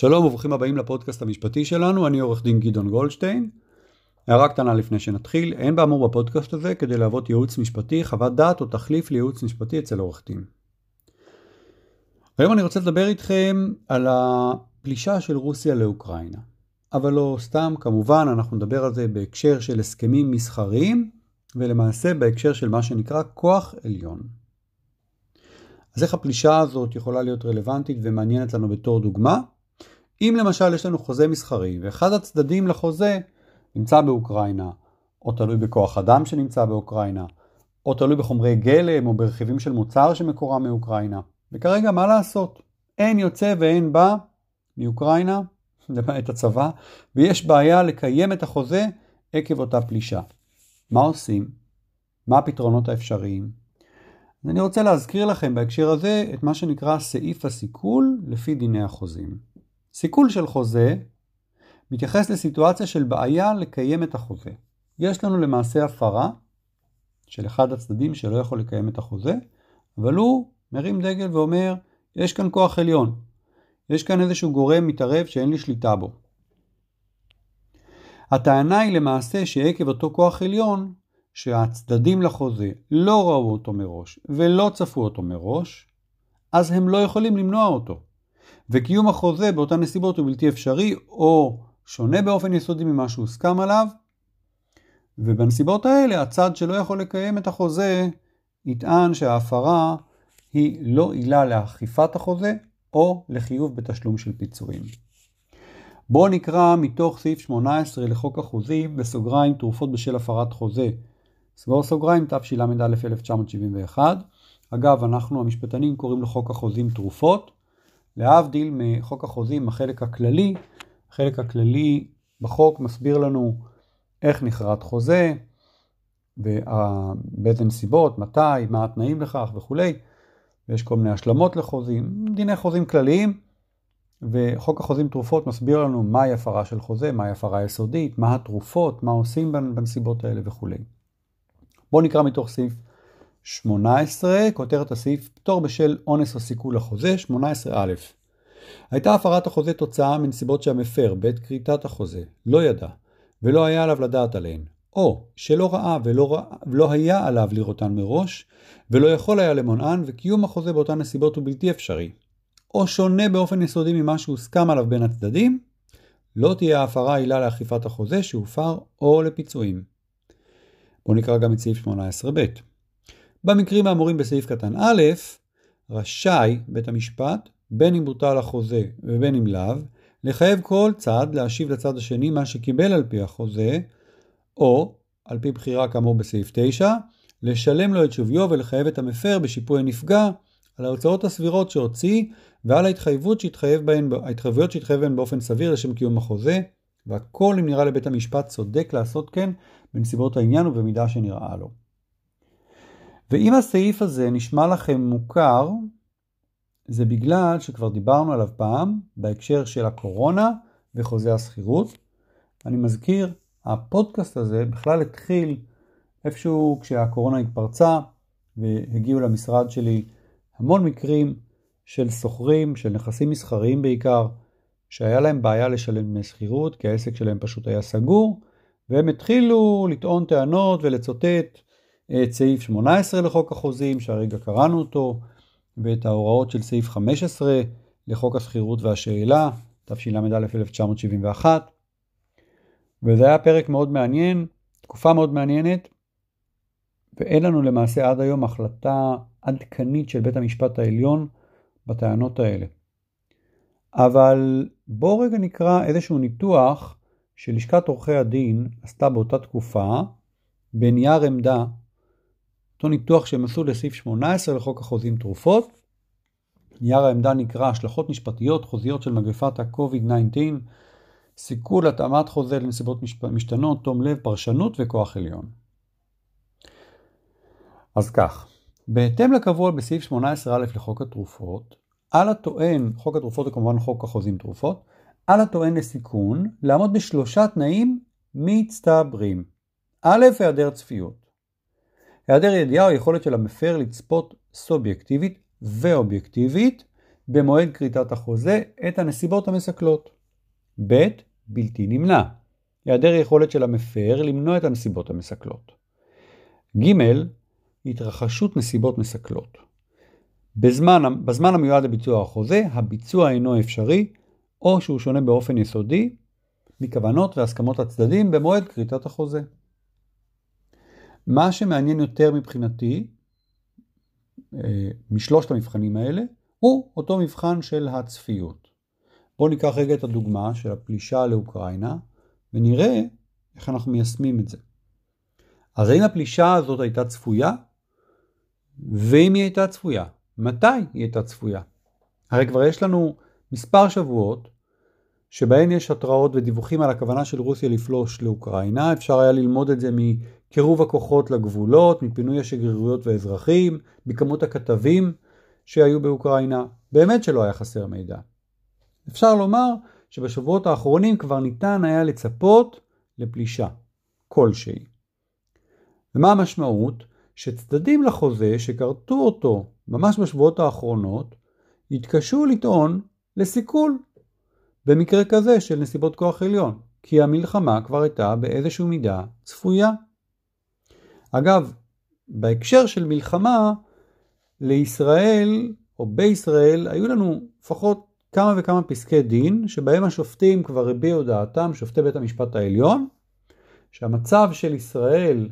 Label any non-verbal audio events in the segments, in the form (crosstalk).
שלום וברוכים הבאים לפודקאסט המשפטי שלנו, אני עורך דין גדעון גולדשטיין. הערה קטנה לפני שנתחיל, אין באמור בפודקאסט הזה כדי להוות ייעוץ משפטי, חוות דעת או תחליף לייעוץ משפטי אצל עורך דין. היום אני רוצה לדבר איתכם על הפלישה של רוסיה לאוקראינה. אבל לא סתם, כמובן, אנחנו נדבר על זה בהקשר של הסכמים מסחריים, ולמעשה בהקשר של מה שנקרא כוח עליון. אז איך הפלישה הזאת יכולה להיות רלוונטית ומעניינת לנו בתור דוגמה? אם למשל יש לנו חוזה מסחרי ואחד הצדדים לחוזה נמצא באוקראינה, או תלוי בכוח אדם שנמצא באוקראינה, או תלוי בחומרי גלם או ברכיבים של מוצר שמקורם מאוקראינה. וכרגע מה לעשות? אין יוצא ואין בא מאוקראינה, (laughs) למעט הצבא, ויש בעיה לקיים את החוזה עקב אותה פלישה. מה עושים? מה הפתרונות האפשריים? אני רוצה להזכיר לכם בהקשר הזה את מה שנקרא סעיף הסיכול לפי דיני החוזים. סיכול של חוזה מתייחס לסיטואציה של בעיה לקיים את החוזה. יש לנו למעשה הפרה של אחד הצדדים שלא יכול לקיים את החוזה, אבל הוא מרים דגל ואומר, יש כאן כוח עליון, יש כאן איזשהו גורם מתערב שאין לי שליטה בו. הטענה היא למעשה שעקב אותו כוח עליון, שהצדדים לחוזה לא ראו אותו מראש ולא צפו אותו מראש, אז הם לא יכולים למנוע אותו. וקיום החוזה באותן נסיבות הוא בלתי אפשרי או שונה באופן יסודי ממה שהוסכם עליו, ובנסיבות האלה הצד שלא יכול לקיים את החוזה יטען שההפרה היא לא עילה לאכיפת החוזה או לחיוב בתשלום של פיצויים. בואו נקרא מתוך סעיף 18 לחוק החוזים בסוגריים תרופות בשל הפרת חוזה. סגור סוגריים תשל"א 1971. אגב, אנחנו המשפטנים קוראים לחוק החוזים תרופות. להבדיל מחוק החוזים, החלק הכללי, החלק הכללי בחוק מסביר לנו איך נכרת חוזה, באיזה נסיבות, מתי, מה התנאים לכך וכולי. ויש כל מיני השלמות לחוזים, דיני חוזים כלליים, וחוק החוזים תרופות מסביר לנו מהי הפרה של חוזה, מהי הפרה יסודית, מה התרופות, מה עושים בנסיבות האלה וכולי. בואו נקרא מתוך סעיף 18, כותרת הסעיף פטור בשל אונס או סיכול החוזה, 18א. הייתה הפרת החוזה תוצאה מנסיבות שהמפר בעת כריתת החוזה לא ידע ולא היה עליו לדעת עליהן, או שלא ראה ולא, ראה, ולא היה עליו לראותן מראש, ולא יכול היה למונען, וקיום החוזה באותן נסיבות הוא בלתי אפשרי, או שונה באופן יסודי ממה שהוסכם עליו בין הצדדים, לא תהיה ההפרה עילה לאכיפת החוזה שהופר או לפיצויים. בואו נקרא גם את סעיף 18ב. במקרים האמורים בסעיף קטן א', רשאי בית המשפט, בין אם בוטל החוזה ובין אם לאו, לחייב כל צד להשיב לצד השני מה שקיבל על פי החוזה, או, על פי בחירה כאמור בסעיף 9, לשלם לו את שוויו ולחייב את המפר בשיפוי הנפגע על ההוצאות הסבירות שהוציא ועל ההתחייבות שהתחייב בהן, ההתחייבויות שהתחייב בהן באופן סביר לשם קיום החוזה, והכל אם נראה לבית המשפט צודק לעשות כן בנסיבות העניין ובמידה שנראה לו. ואם הסעיף הזה נשמע לכם מוכר, זה בגלל שכבר דיברנו עליו פעם בהקשר של הקורונה וחוזה השכירות. אני מזכיר, הפודקאסט הזה בכלל התחיל איפשהו כשהקורונה התפרצה והגיעו למשרד שלי המון מקרים של סוחרים, של נכסים מסחריים בעיקר, שהיה להם בעיה לשלם דמי שכירות כי העסק שלהם פשוט היה סגור, והם התחילו לטעון טענות ולצוטט את סעיף 18 לחוק החוזים, שהרגע קראנו אותו, ואת ההוראות של סעיף 15 לחוק השכירות והשאלה, תשל"א 1971. וזה היה פרק מאוד מעניין, תקופה מאוד מעניינת, ואין לנו למעשה עד היום החלטה עדכנית של בית המשפט העליון בטענות האלה. אבל בואו רגע נקרא איזשהו ניתוח שלשכת עורכי הדין עשתה באותה תקופה בנייר עמדה, אותו ניתוח שהם עשו לסעיף 18 לחוק החוזים תרופות. נייר העמדה נקרא השלכות משפטיות חוזיות של מגפת ה-COVID-19, סיכול התאמת חוזה לנסיבות משתנות, תום לב, פרשנות וכוח עליון. אז כך, בהתאם לקבוע בסעיף 18א לחוק התרופות, על הטוען, חוק התרופות הוא כמובן חוק החוזים תרופות, על הטוען לסיכון לעמוד בשלושה תנאים מצטברים. א', היעדר צפיות. היעדר ידיעה או יכולת של המפר לצפות סובייקטיבית ואובייקטיבית במועד כריתת החוזה את הנסיבות המסכלות. ב. בלתי נמנע. היעדר יכולת של המפר למנוע את הנסיבות המסכלות. ג. התרחשות נסיבות מסכלות. בזמן, בזמן המיועד לביצוע החוזה, הביצוע אינו אפשרי, או שהוא שונה באופן יסודי מכוונות והסכמות הצדדים במועד כריתת החוזה. מה שמעניין יותר מבחינתי, אה, משלושת המבחנים האלה, הוא אותו מבחן של הצפיות. בואו ניקח רגע את הדוגמה של הפלישה לאוקראינה, ונראה איך אנחנו מיישמים את זה. אז האם הפלישה הזאת הייתה צפויה? ואם היא הייתה צפויה, מתי היא הייתה צפויה? הרי כבר יש לנו מספר שבועות שבהן יש התראות ודיווחים על הכוונה של רוסיה לפלוש לאוקראינה. אפשר היה ללמוד את זה מקירוב הכוחות לגבולות, מפינוי השגרירויות והאזרחים, מכמות הכתבים שהיו באוקראינה. באמת שלא היה חסר מידע. אפשר לומר שבשבועות האחרונים כבר ניתן היה לצפות לפלישה כלשהי. ומה המשמעות? שצדדים לחוזה שכרתו אותו ממש בשבועות האחרונות, יתקשו לטעון לסיכול במקרה כזה של נסיבות כוח עליון, כי המלחמה כבר הייתה באיזושהי מידה צפויה. אגב, בהקשר של מלחמה, לישראל או בישראל היו לנו לפחות כמה וכמה פסקי דין שבהם השופטים כבר הביעו דעתם, שופטי בית המשפט העליון, שהמצב של ישראל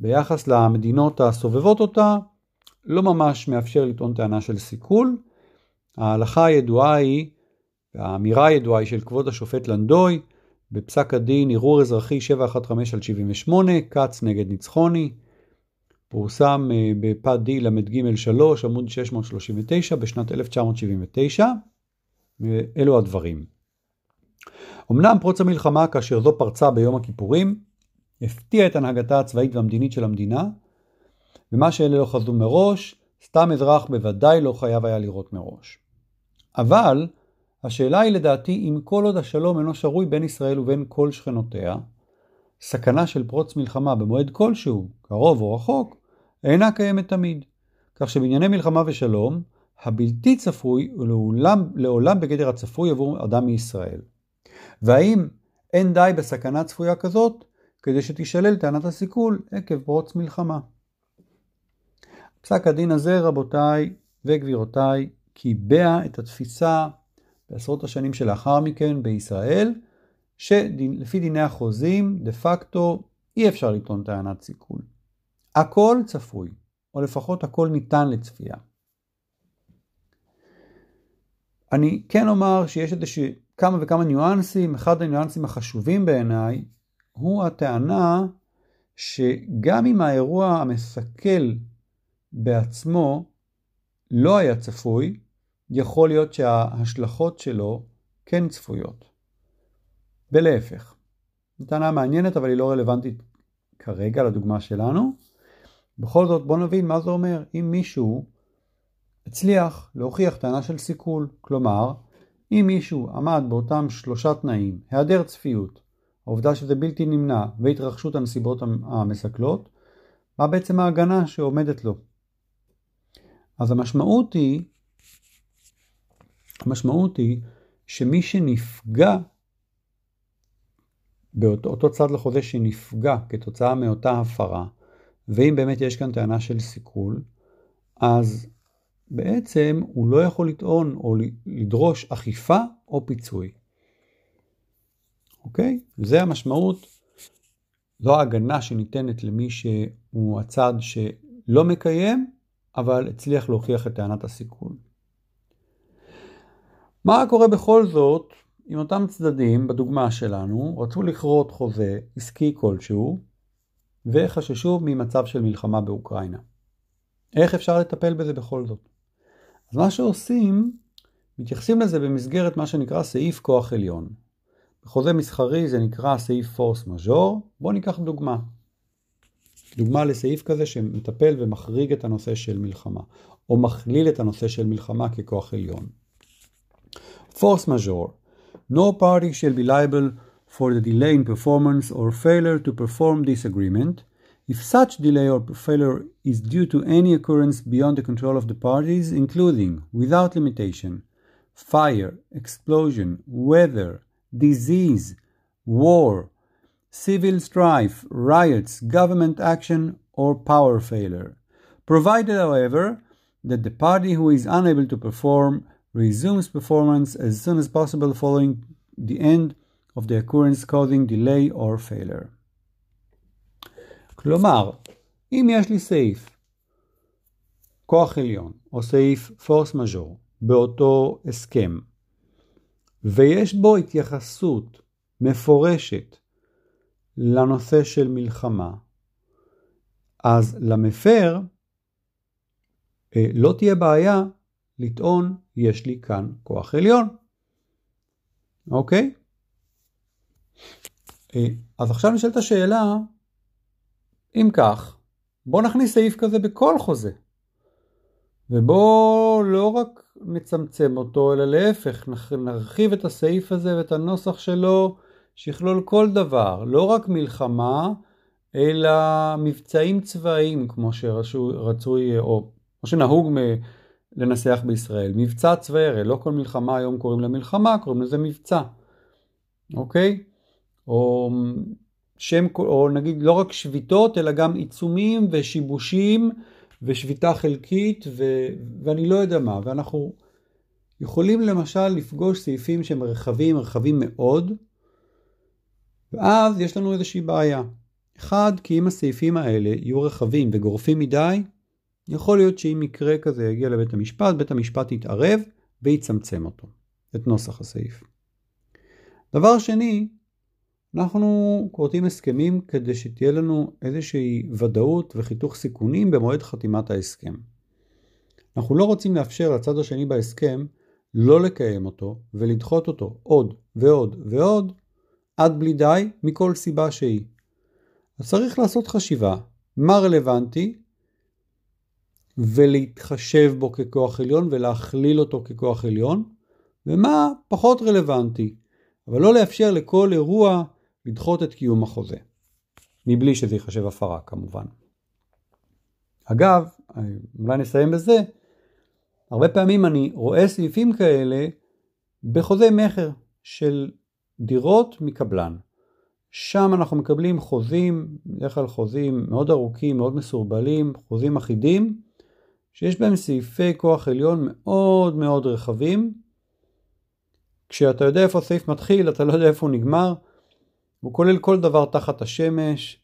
ביחס למדינות הסובבות אותה לא ממש מאפשר לטעון טענה של סיכול. ההלכה הידועה היא, והאמירה הידועה היא של כבוד השופט לנדוי, בפסק הדין ערעור אזרחי 715 על 78, כץ נגד ניצחוני, פורסם אה, בפד ל"ג 3 עמוד 639 בשנת 1979. אלו הדברים. אמנם פרוץ המלחמה כאשר זו פרצה ביום הכיפורים, הפתיע את הנהגתה הצבאית והמדינית של המדינה, ומה שאלה לא חזו מראש, סתם אזרח בוודאי לא חייב היה לראות מראש. אבל, השאלה היא לדעתי אם כל עוד השלום אינו שרוי בין ישראל ובין כל שכנותיה, סכנה של פרוץ מלחמה במועד כלשהו, קרוב או רחוק, אינה קיימת תמיד. כך שבענייני מלחמה ושלום, הבלתי צפוי הוא לעולם, לעולם בגדר הצפוי עבור אדם מישראל. והאם אין די בסכנה צפויה כזאת כדי שתישלל טענת הסיכול עקב פרוץ מלחמה? פסק הדין הזה, רבותיי וגבירותיי, קיבע את התפיסה בעשרות השנים שלאחר מכן בישראל, שלפי דיני החוזים, דה פקטו, אי אפשר לטעון טענת סיכול. הכל צפוי, או לפחות הכל ניתן לצפייה. אני כן אומר שיש איזה כמה וכמה ניואנסים, אחד הניואנסים החשובים בעיניי הוא הטענה שגם אם האירוע המסכל בעצמו לא היה צפוי, יכול להיות שההשלכות שלו כן צפויות. ולהפך. זו טענה מעניינת אבל היא לא רלוונטית כרגע לדוגמה שלנו. בכל זאת בוא נבין מה זה אומר. אם מישהו הצליח להוכיח טענה של סיכול, כלומר, אם מישהו עמד באותם שלושה תנאים, היעדר צפיות, העובדה שזה בלתי נמנע והתרחשות הנסיבות המסכלות, מה בעצם ההגנה שעומדת לו? אז המשמעות היא, המשמעות היא שמי שנפגע, באותו צד לחוזה שנפגע כתוצאה מאותה הפרה, ואם באמת יש כאן טענה של סיכול, אז בעצם הוא לא יכול לטעון או לדרוש אכיפה או פיצוי. אוקיי? זה המשמעות, זו ההגנה שניתנת למי שהוא הצד שלא מקיים, אבל הצליח להוכיח את טענת הסיכון. מה קורה בכל זאת אם אותם צדדים, בדוגמה שלנו, רצו לכרות חוזה עסקי כלשהו, וחששו ממצב של מלחמה באוקראינה? איך אפשר לטפל בזה בכל זאת? אז מה שעושים, מתייחסים לזה במסגרת מה שנקרא סעיף כוח עליון. בחוזה מסחרי זה נקרא סעיף פורס מז'ור. בואו ניקח דוגמה. דוגמה לסעיף כזה שמטפל ומחריג את הנושא של מלחמה, או מכליל את הנושא של מלחמה ככוח עליון. Force majeure. No party shall be liable for the delay in performance or failure to perform this agreement. If such delay or failure is due to any occurrence beyond the control of the parties, including, without limitation, fire, explosion, weather, disease, war, civil strife, riots, government action, or power failure, provided, however, that the party who is unable to perform resumes performance as soon as possible following the end of the occurrence causing delay or failure. כלומר, אם יש לי סעיף כוח עליון או סעיף פורס מז'ור באותו הסכם, ויש בו התייחסות מפורשת לנושא של מלחמה, אז למפר אה, לא תהיה בעיה לטעון יש לי כאן כוח עליון. אוקיי? אה, אז עכשיו נשאלת השאלה, אם כך, בוא נכניס סעיף כזה בכל חוזה. ובוא לא רק נצמצם אותו, אלא להפך, נרחיב את הסעיף הזה ואת הנוסח שלו, שיכלול כל דבר, לא רק מלחמה, אלא מבצעים צבאיים, כמו שרצוי, או כמו שנהוג לנסח בישראל. מבצע צבאי, הרי לא כל מלחמה היום קוראים לה מלחמה, קוראים לזה מבצע, אוקיי? או שם, או נגיד לא רק שביתות, אלא גם עיצומים ושיבושים ושביתה חלקית ו, ואני לא יודע מה. ואנחנו יכולים למשל לפגוש סעיפים שהם רחבים, רחבים מאוד, ואז יש לנו איזושהי בעיה. אחד, כי אם הסעיפים האלה יהיו רחבים וגורפים מדי, יכול להיות שאם מקרה כזה יגיע לבית המשפט, בית המשפט יתערב ויצמצם אותו, את נוסח הסעיף. דבר שני, אנחנו כורתים הסכמים כדי שתהיה לנו איזושהי ודאות וחיתוך סיכונים במועד חתימת ההסכם. אנחנו לא רוצים לאפשר לצד השני בהסכם לא לקיים אותו ולדחות אותו עוד ועוד ועוד עד בלי די מכל סיבה שהיא. אז צריך לעשות חשיבה מה רלוונטי ולהתחשב בו ככוח עליון ולהכליל אותו ככוח עליון ומה פחות רלוונטי, אבל לא לאפשר לכל אירוע לדחות את קיום החוזה, מבלי שזה ייחשב הפרה כמובן. אגב, אולי נסיים בזה, הרבה פעמים אני רואה סעיפים כאלה בחוזה מכר של דירות מקבלן. שם אנחנו מקבלים חוזים, בדרך כלל חוזים מאוד ארוכים, מאוד מסורבלים, חוזים אחידים, שיש בהם סעיפי כוח עליון מאוד מאוד רחבים. כשאתה יודע איפה הסעיף מתחיל, אתה לא יודע איפה הוא נגמר, הוא כולל כל דבר תחת השמש,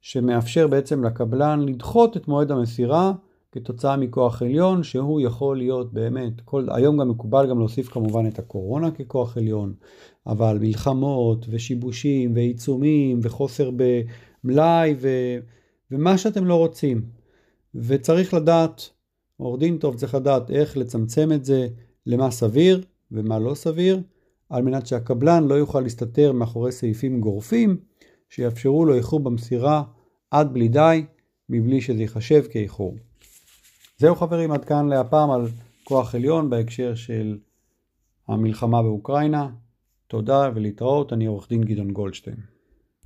שמאפשר בעצם לקבלן לדחות את מועד המסירה כתוצאה מכוח עליון, שהוא יכול להיות באמת, כל, היום גם מקובל גם להוסיף כמובן את הקורונה ככוח עליון, אבל מלחמות ושיבושים ועיצומים וחוסר במלאי ו, ומה שאתם לא רוצים. וצריך לדעת, עורך דין טוב צריך לדעת איך לצמצם את זה למה סביר ומה לא סביר. על מנת שהקבלן לא יוכל להסתתר מאחורי סעיפים גורפים שיאפשרו לו איחור במסירה עד בלי די, מבלי שזה ייחשב כאיחור. זהו חברים, עד כאן להפעם על כוח עליון בהקשר של המלחמה באוקראינה. תודה ולהתראות, אני עורך דין גדעון גולדשטיין.